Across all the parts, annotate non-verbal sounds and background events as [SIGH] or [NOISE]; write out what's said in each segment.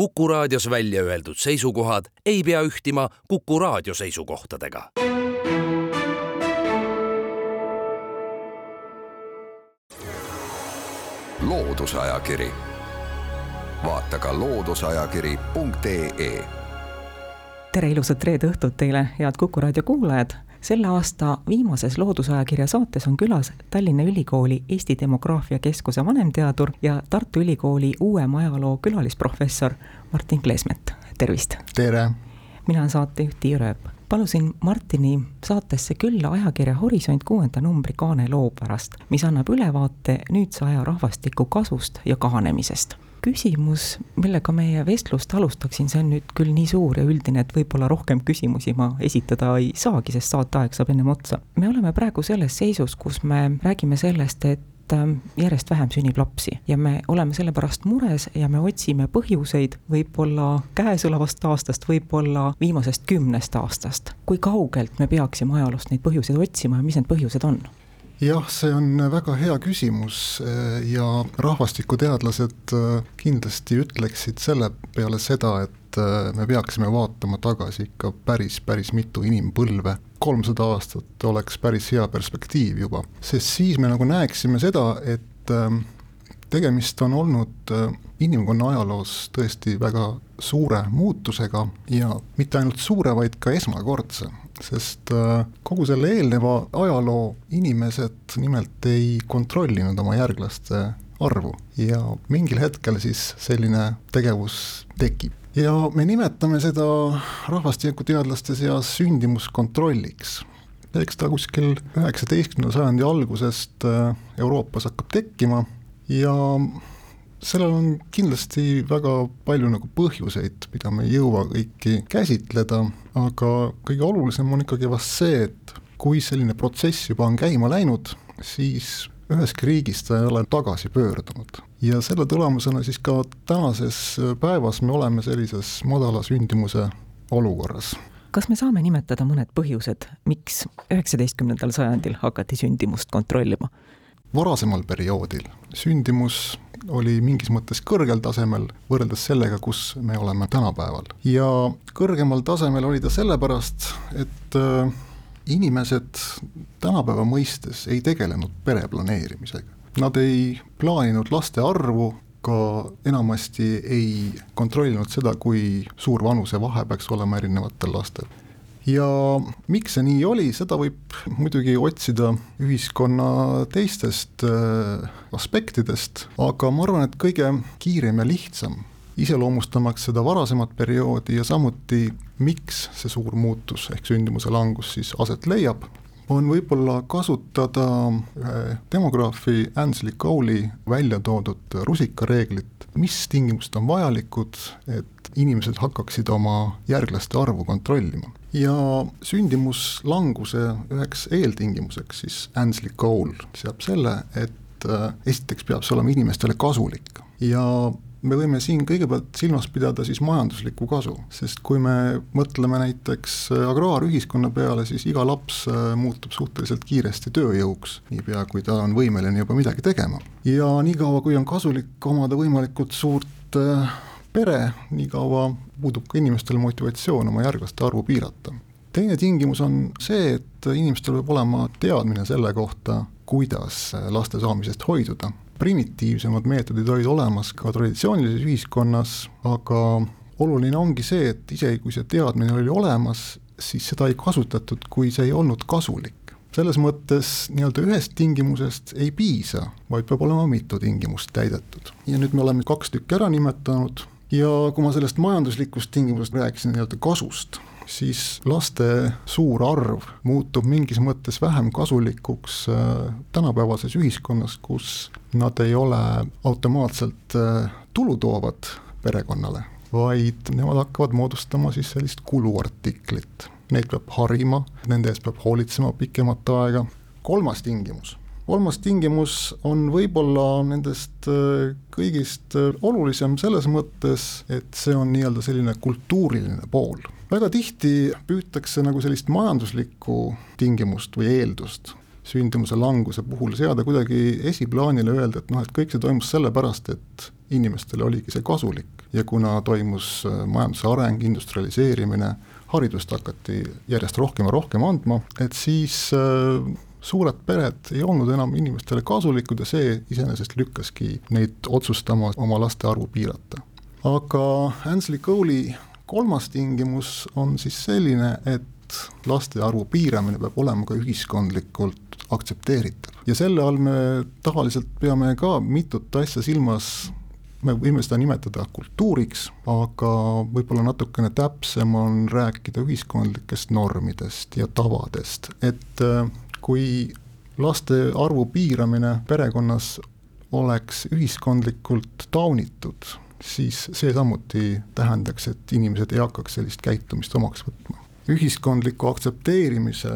Kuku raadios välja öeldud seisukohad ei pea ühtima Kuku raadio seisukohtadega. loodusajakiri, vaata ka looduseajakiri.ee. tere, ilusat reede õhtut teile, head Kuku raadio kuulajad selle aasta viimases Loodusajakirja saates on külas Tallinna Ülikooli Eesti Demograafia Keskuse vanemteadur ja Tartu Ülikooli uuem ajaloo külalisprofessor Martin Kleesmet, tervist! tere! mina olen saatejuht Tiia Rööp. palusin Martini saatesse külla ajakirja Horisont kuuenda numbri kaane loo pärast, mis annab ülevaate nüüdse aja rahvastiku kasvust ja kahanemisest küsimus, millega meie vestlust alustaksin, see on nüüd küll nii suur ja üldine, et võib-olla rohkem küsimusi ma esitada ei saagi, sest saateaeg saab ennem otsa. me oleme praegu selles seisus, kus me räägime sellest, et ähm, järjest vähem sünnib lapsi ja me oleme selle pärast mures ja me otsime põhjuseid võib-olla käesolevast aastast, võib-olla viimasest kümnest aastast. kui kaugelt me peaksime ajaloost neid põhjuseid otsima ja mis need põhjused on? Jah, see on väga hea küsimus eh, ja rahvastikuteadlased eh, kindlasti ütleksid selle peale seda, et eh, me peaksime vaatama tagasi ikka päris, päris mitu inimpõlve. kolmsada aastat oleks päris hea perspektiiv juba, sest siis me nagu näeksime seda, et tegemist on olnud inimkonna ajaloos tõesti väga suure muutusega ja mitte ainult suure, vaid ka esmakordse sest äh, kogu selle eelneva ajaloo inimesed nimelt ei kontrollinud oma järglaste arvu ja mingil hetkel siis selline tegevus tekib. ja me nimetame seda rahvastikuteadlaste seas sündimuskontrolliks. eks ta kuskil üheksateistkümnenda sajandi algusest äh, Euroopas hakkab tekkima ja sellel on kindlasti väga palju nagu põhjuseid, mida me ei jõua kõiki käsitleda, aga kõige olulisem on ikkagi vast see, et kui selline protsess juba on käima läinud, siis üheski riigis ta ei ole tagasi pöördunud. ja selle tulemusena siis ka tänases päevas me oleme sellises madala sündimuse olukorras kas me saame nimetada mõned põhjused, miks üheksateistkümnendal sajandil hakati sündimust kontrollima? Varasemal perioodil sündimus oli mingis mõttes kõrgel tasemel võrreldes sellega, kus me oleme tänapäeval. ja kõrgemal tasemel oli ta sellepärast, et äh, inimesed tänapäeva mõistes ei tegelenud pere planeerimisega. Nad ei plaaninud laste arvu, ka enamasti ei kontrollinud seda, kui suur vanusevahe peaks olema erinevatel lastel ja miks see nii oli, seda võib muidugi otsida ühiskonna teistest äh, aspektidest, aga ma arvan, et kõige kiirem ja lihtsam iseloomustamaks seda varasemat perioodi ja samuti, miks see suur muutus ehk sündimuse langus siis aset leiab, on võib-olla kasutada ühe demograafi Ansley Cowley välja toodud rusikareeglit, mis tingimused on vajalikud, et inimesed hakkaksid oma järglaste arvu kontrollima ja sündimuslanguse üheks eeltingimuseks siis Ansley Cole seab selle, et äh, esiteks peab see olema inimestele kasulik ja me võime siin kõigepealt silmas pidada siis majanduslikku kasu, sest kui me mõtleme näiteks äh, agraarühiskonna peale, siis iga laps äh, muutub suhteliselt kiiresti tööjõuks, niipea kui ta on võimeline juba midagi tegema. ja niikaua, kui on kasulik omada võimalikult suurt pere, niikaua puudub ka inimestel motivatsioon oma järglaste arvu piirata. teine tingimus on see, et inimestel peab olema teadmine selle kohta, kuidas laste saamisest hoiduda. primitiivsemad meetodid olid olemas ka traditsioonilises ühiskonnas, aga oluline ongi see, et isegi kui see teadmine oli olemas, siis seda ei kasutatud, kui see ei olnud kasulik selles mõttes nii-öelda ühest tingimusest ei piisa, vaid peab olema mitu tingimust täidetud. ja nüüd me oleme kaks tükki ära nimetanud, ja kui ma sellest majanduslikust tingimusest rääkisin, nii-öelda kasust, siis laste suur arv muutub mingis mõttes vähem kasulikuks äh, tänapäevases ühiskonnas, kus nad ei ole automaatselt äh, tulu toovad perekonnale, vaid nemad hakkavad moodustama siis sellist kuluartiklit. Neid peab harima, nende eest peab hoolitsema pikemat aega. kolmas tingimus kolmas tingimus on võib-olla nendest äh, kõigist äh, olulisem selles mõttes, et see on nii-öelda selline kultuuriline pool. väga tihti püütakse nagu sellist majanduslikku tingimust või eeldust sündimuse languse puhul seada kuidagi esiplaanile, öelda, et noh, et kõik see toimus sellepärast, et inimestele oligi see kasulik ja kuna toimus äh, majanduse areng, industrialiseerimine, haridust hakati järjest rohkem ja rohkem andma, et siis suured pered ei olnud enam inimestele kasulikud ja see iseenesest lükkaski neid otsustama oma laste arvu piirata. aga Ansley Cole'i kolmas tingimus on siis selline, et laste arvu piiramine peab olema ka ühiskondlikult aktsepteeritav. ja selle all me tavaliselt peame ka mitut asja silmas me võime seda nimetada kultuuriks, aga võib-olla natukene täpsem on rääkida ühiskondlikest normidest ja tavadest, et äh, kui laste arvu piiramine perekonnas oleks ühiskondlikult taunitud, siis see samuti tähendaks, et inimesed ei hakkaks sellist käitumist omaks võtma. ühiskondliku aktsepteerimise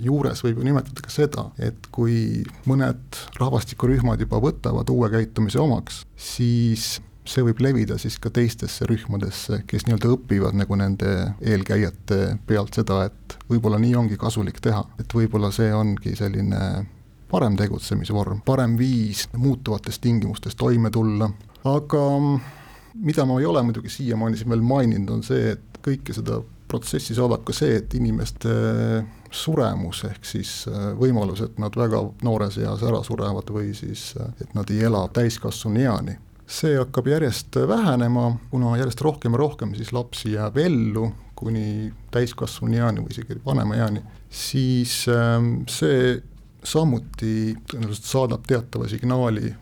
juures võib ju nimetada ka seda, et kui mõned rahvastikurühmad juba võtavad uue käitumise omaks, siis see võib levida siis ka teistesse rühmadesse, kes nii-öelda õpivad nagu nende eelkäijate pealt seda, et võib-olla nii ongi kasulik teha, et võib-olla see ongi selline parem tegutsemisvorm, parem viis muutuvates tingimustes toime tulla, aga mida ma ei ole muidugi siiamaani siin veel maininud, on see, et kõike seda protsessi saadab ka see, et inimeste suremus, ehk siis äh, võimalus, et nad väga noores eas ära surevad või siis äh, et nad ei ela täiskasvanueani, see hakkab järjest vähenema, kuna järjest rohkem ja rohkem siis lapsi jääb ellu kuni täiskasvanueani või isegi vanema eani, siis ähm, see samuti tõenäoliselt saadab teatava signaali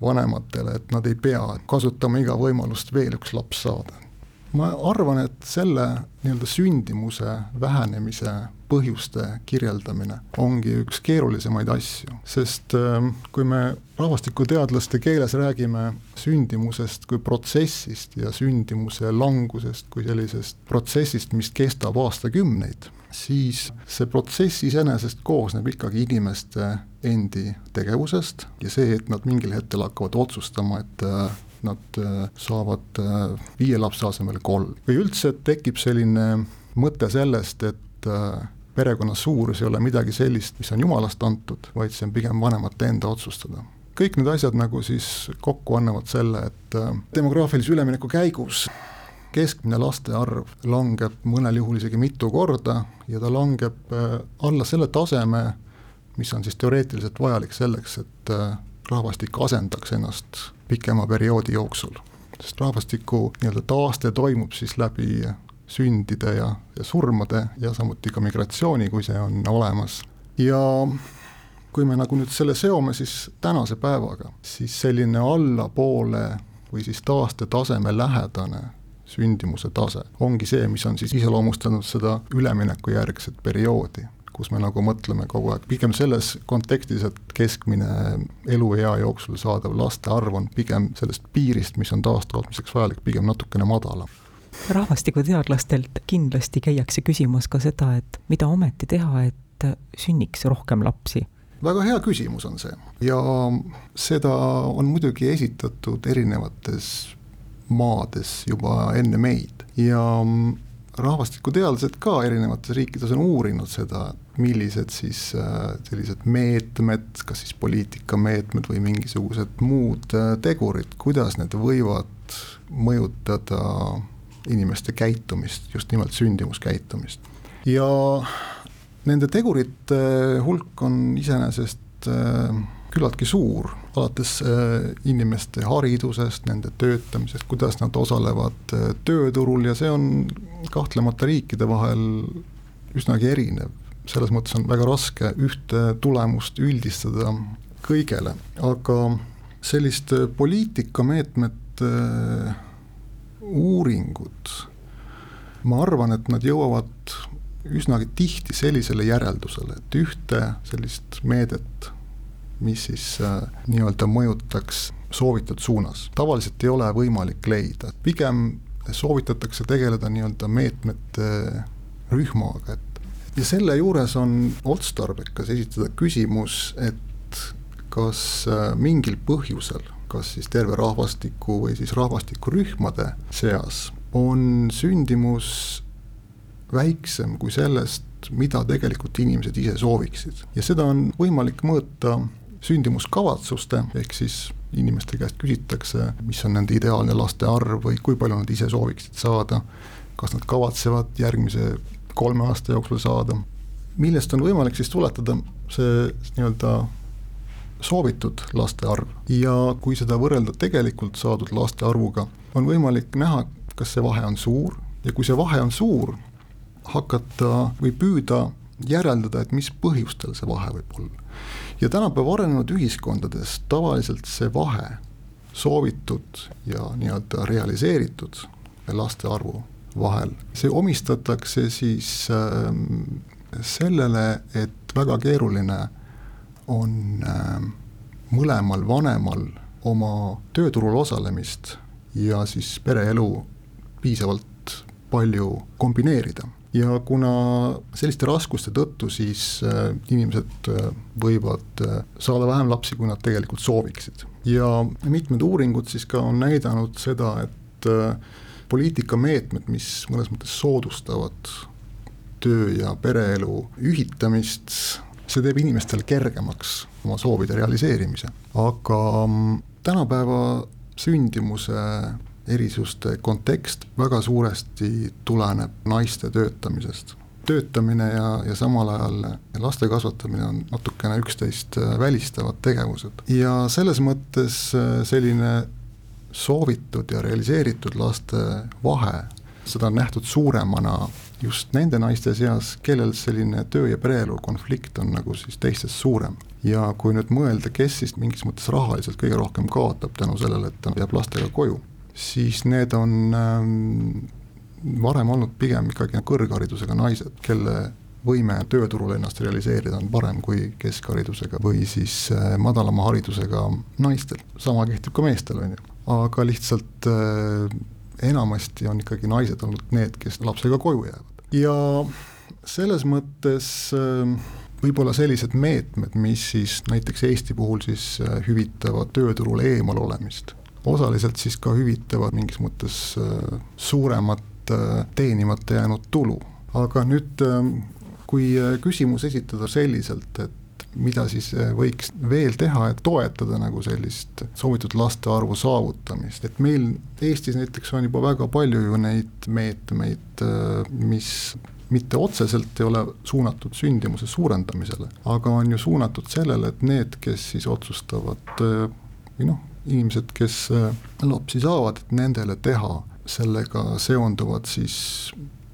vanematele, et nad ei pea kasutama iga võimalust veel üks laps saada ma arvan, et selle nii-öelda sündimuse vähenemise põhjuste kirjeldamine ongi üks keerulisemaid asju, sest ähm, kui me rahvastikuteadlaste keeles räägime sündimusest kui protsessist ja sündimuse langusest kui sellisest protsessist, mis kestab aastakümneid, siis see protsess iseenesest koosneb ikkagi inimeste endi tegevusest ja see, et nad mingil hetkel hakkavad otsustama, et äh, nad äh, saavad äh, viie lapse asemel kolm. või üldse tekib selline mõte sellest, et äh, perekonna suurus ei ole midagi sellist, mis on jumalast antud, vaid see on pigem vanemate enda otsustada kõik need asjad nagu siis kokku annavad selle, et demograafilise ülemineku käigus keskmine laste arv langeb mõnel juhul isegi mitu korda ja ta langeb alla selle taseme, mis on siis teoreetiliselt vajalik selleks, et rahvastik asendaks ennast pikema perioodi jooksul. sest rahvastiku nii-öelda taaste toimub siis läbi sündide ja, ja surmade ja samuti ka migratsiooni, kui see on olemas. ja kui me nagu nüüd selle seome siis tänase päevaga, siis selline allapoole või siis taastetaseme lähedane sündimuse tase ongi see, mis on siis iseloomustanud seda üleminekujärgset perioodi kus me nagu mõtleme kogu aeg pigem selles kontekstis, et keskmine eluea jooksul saadav laste arv on pigem sellest piirist, mis on taastootmiseks vajalik, pigem natukene madalam. Rahvastikuteadlastelt kindlasti käiakse küsimas ka seda, et mida ometi teha, et sünniks rohkem lapsi. Väga hea küsimus on see. Ja seda on muidugi esitatud erinevates maades juba enne meid. Ja rahvastikuteadlased ka erinevates riikides on uurinud seda, millised siis äh, sellised meetmed, kas siis poliitikameetmed või mingisugused muud äh, tegurid, kuidas need võivad mõjutada inimeste käitumist, just nimelt sündimuskäitumist. ja nende tegurite hulk on iseenesest äh, küllaltki suur, alates inimeste haridusest, nende töötamisest, kuidas nad osalevad tööturul ja see on kahtlemata riikide vahel üsnagi erinev. Selles mõttes on väga raske ühte tulemust üldistada kõigele, aga selliste poliitikameetmete uuringud, ma arvan, et nad jõuavad üsnagi tihti sellisele järeldusele, et ühte sellist meedet, mis siis äh, nii-öelda mõjutaks soovitud suunas, tavaliselt ei ole võimalik leida, pigem soovitatakse tegeleda nii-öelda meetmete rühmaga, et ja selle juures on otstarbekas esitada küsimus, et kas äh, mingil põhjusel, kas siis terve rahvastiku või siis rahvastikurühmade seas on sündimus väiksem kui sellest, mida tegelikult inimesed ise sooviksid. ja seda on võimalik mõõta sündimuskavatsuste, ehk siis inimeste käest küsitakse, mis on nende ideaalne laste arv või kui palju nad ise sooviksid saada, kas nad kavatsevad järgmise kolme aasta jooksul saada, millest on võimalik siis tuletada see nii-öelda soovitud laste arv? Ja kui seda võrrelda tegelikult saadud laste arvuga, on võimalik näha, kas see vahe on suur. Ja kui see vahe on suur, hakata või püüda järeldada, et mis põhjustel see vahe võib olla. ja tänapäeva arenenud ühiskondades tavaliselt see vahe soovitud ja nii-öelda realiseeritud laste arvu vahel, see omistatakse siis äh, sellele, et väga keeruline on äh, mõlemal vanemal oma tööturul osalemist ja siis pereelu piisavalt palju kombineerida ja kuna selliste raskuste tõttu siis äh, inimesed äh, võivad äh, saada vähem lapsi, kui nad tegelikult sooviksid. ja mitmed uuringud siis ka on näidanud seda, et poliitikameetmed, mis mõnes mõttes soodustavad töö ja pereelu ühitamist, see teeb inimestel kergemaks oma soovide realiseerimise, aga mm, tänapäeva sündimuse erisuste kontekst väga suuresti tuleneb naiste töötamisest. töötamine ja, ja samal ajal laste kasvatamine on natukene üksteist äh, välistavad tegevused ja selles mõttes äh, selline soovitud ja realiseeritud laste vahe, seda on nähtud suuremana just nende naiste seas, kellel selline töö- ja pereelu konflikt on nagu siis teistest suurem. ja kui nüüd mõelda, kes siis mingis mõttes rahaliselt kõige rohkem kaotab tänu sellele, et ta jääb lastega koju, siis need on ähm, varem olnud pigem ikkagi kõrgharidusega naised, kelle võime tööturul ennast realiseerida on parem kui keskharidusega või siis äh, madalama haridusega naistel, sama kehtib ka meestel, on ju. aga lihtsalt äh, enamasti on ikkagi naised olnud need, kes lapsega koju jäävad ja selles mõttes äh, võib-olla sellised meetmed, mis siis näiteks Eesti puhul siis äh, hüvitavad tööturule eemal olemist, osaliselt siis ka hüvitavad mingis mõttes äh, suuremat teenimata jäänud tulu. aga nüüd, kui küsimus esitada selliselt, et mida siis võiks veel teha, et toetada nagu sellist soovitud laste arvu saavutamist, et meil Eestis näiteks on juba väga palju ju neid meetmeid, mis mitte otseselt ei ole suunatud sündimuse suurendamisele, aga on ju suunatud sellele, et need, kes siis otsustavad või noh, inimesed, kes lapsi saavad, et nendele teha sellega seonduvad siis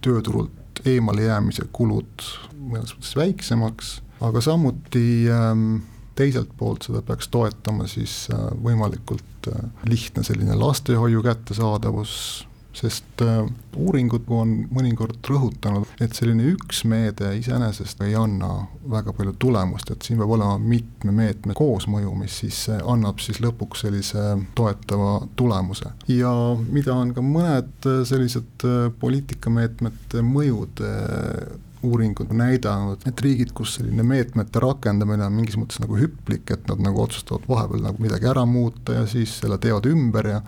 tööturult eemalejäämise kulud mõnes mõttes väiksemaks aga samuti ähm, teiselt poolt seda peaks toetama siis äh, võimalikult äh, lihtne selline lastehoiu kättesaadavus, sest äh, uuringud on mõnikord rõhutanud, et selline üks meede iseenesest ei anna väga palju tulemust, et siin peab olema mitme meetme koosmõju, mis siis annab siis lõpuks sellise toetava tulemuse. ja mida on ka mõned sellised poliitikameetmete mõjude uuringud näidanud, et riigid, kus selline meetmete rakendamine on mingis mõttes nagu hüplik, et nad nagu otsustavad vahepeal nagu midagi ära muuta ja siis selle teevad ümber ja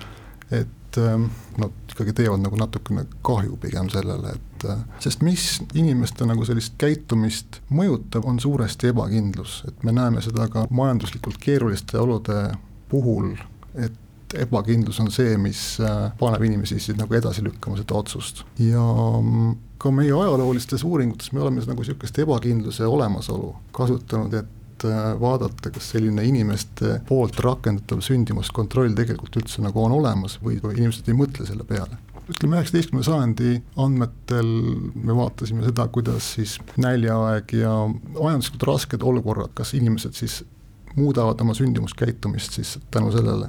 et ähm, nad ikkagi teevad nagu natukene kahju pigem sellele, et äh, sest mis inimeste nagu sellist käitumist mõjutab, on suuresti ebakindlus, et me näeme seda ka majanduslikult keeruliste olude puhul, et ebakindlus on see, mis äh, paneb inimesi siis nagu edasi lükkama seda otsust. Ja mm, ka meie ajaloolistes uuringutes me oleme nagu niisugust ebakindluse olemasolu kasutanud, et äh, vaadata, kas selline inimeste poolt rakendatav sündimuskontroll tegelikult üldse nagu on olemas või inimesed ei mõtle selle peale. Ütleme, üheksateistkümnenda sajandi andmetel me vaatasime seda, kuidas siis näljaaeg ja majanduslikult rasked olukorrad, kas inimesed siis muudavad oma sündimuskäitumist siis tänu sellele.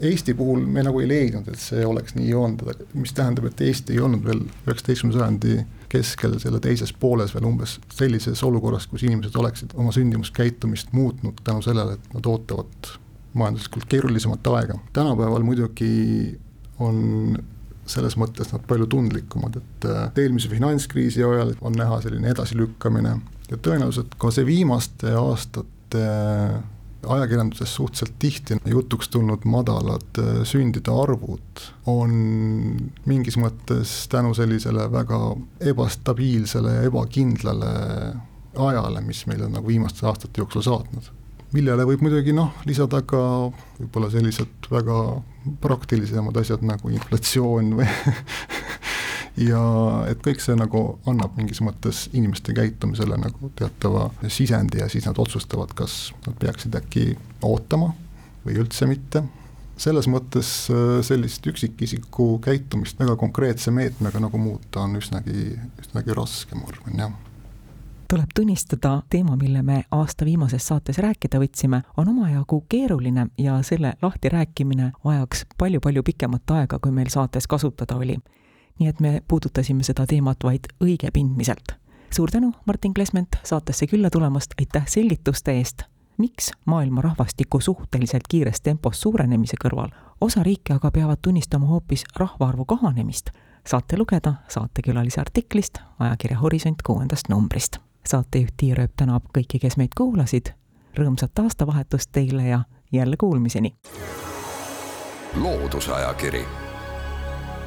Eesti puhul me nagu ei leidnud, et see oleks nii olnud, mis tähendab, et Eesti ei olnud veel üheksateistkümnenda sajandi keskel selle teises pooles veel umbes sellises olukorras, kus inimesed oleksid oma sündimuskäitumist muutnud tänu sellele, et nad ootavad majanduslikult keerulisemat aega. tänapäeval muidugi on selles mõttes nad palju tundlikumad, et äh, eelmise finantskriisi ajal on näha selline edasilükkamine ja tõenäoliselt ka see viimaste aastate ajakirjanduses suhteliselt tihti jutuks tulnud madalad äh, sündide arvud on mingis mõttes tänu sellisele väga ebastabiilsele ja ebakindlale ajale, mis meil on nagu viimaste aastate jooksul saatnud. millele võib muidugi noh, lisada ka võib-olla sellised väga praktilisemad asjad nagu inflatsioon või [LAUGHS] ja et kõik see nagu annab mingis mõttes inimeste käitumisele nagu teatava sisendi ja siis nad otsustavad, kas nad peaksid äkki ootama või üldse mitte selles mõttes äh, sellist üksikisiku käitumist väga konkreetse meetmega nagu muuta on üsnagi, üsnagi raske, ma arvan, jah tuleb tunnistada, teema, mille me aasta viimases saates rääkida võtsime, on omajagu keeruline ja selle lahtirääkimine vajaks palju-palju pikemat aega, kui meil saates kasutada oli. Nii et me puudutasime seda teemat vaid õigepindmiselt. suur tänu, Martin Klesment, saatesse külla tulemast, aitäh selgituste eest miks maailma rahvastiku suhteliselt kiires tempos suurenemise kõrval osa riike aga peavad tunnistama hoopis rahvaarvu kahanemist, saate lugeda saatekülalise artiklist ajakirja Horisont kuuendast numbrist. saatejuht Tiia Rööp tänab kõiki, kes meid kuulasid, rõõmsat aastavahetust teile ja jälle kuulmiseni! loodusajakiri,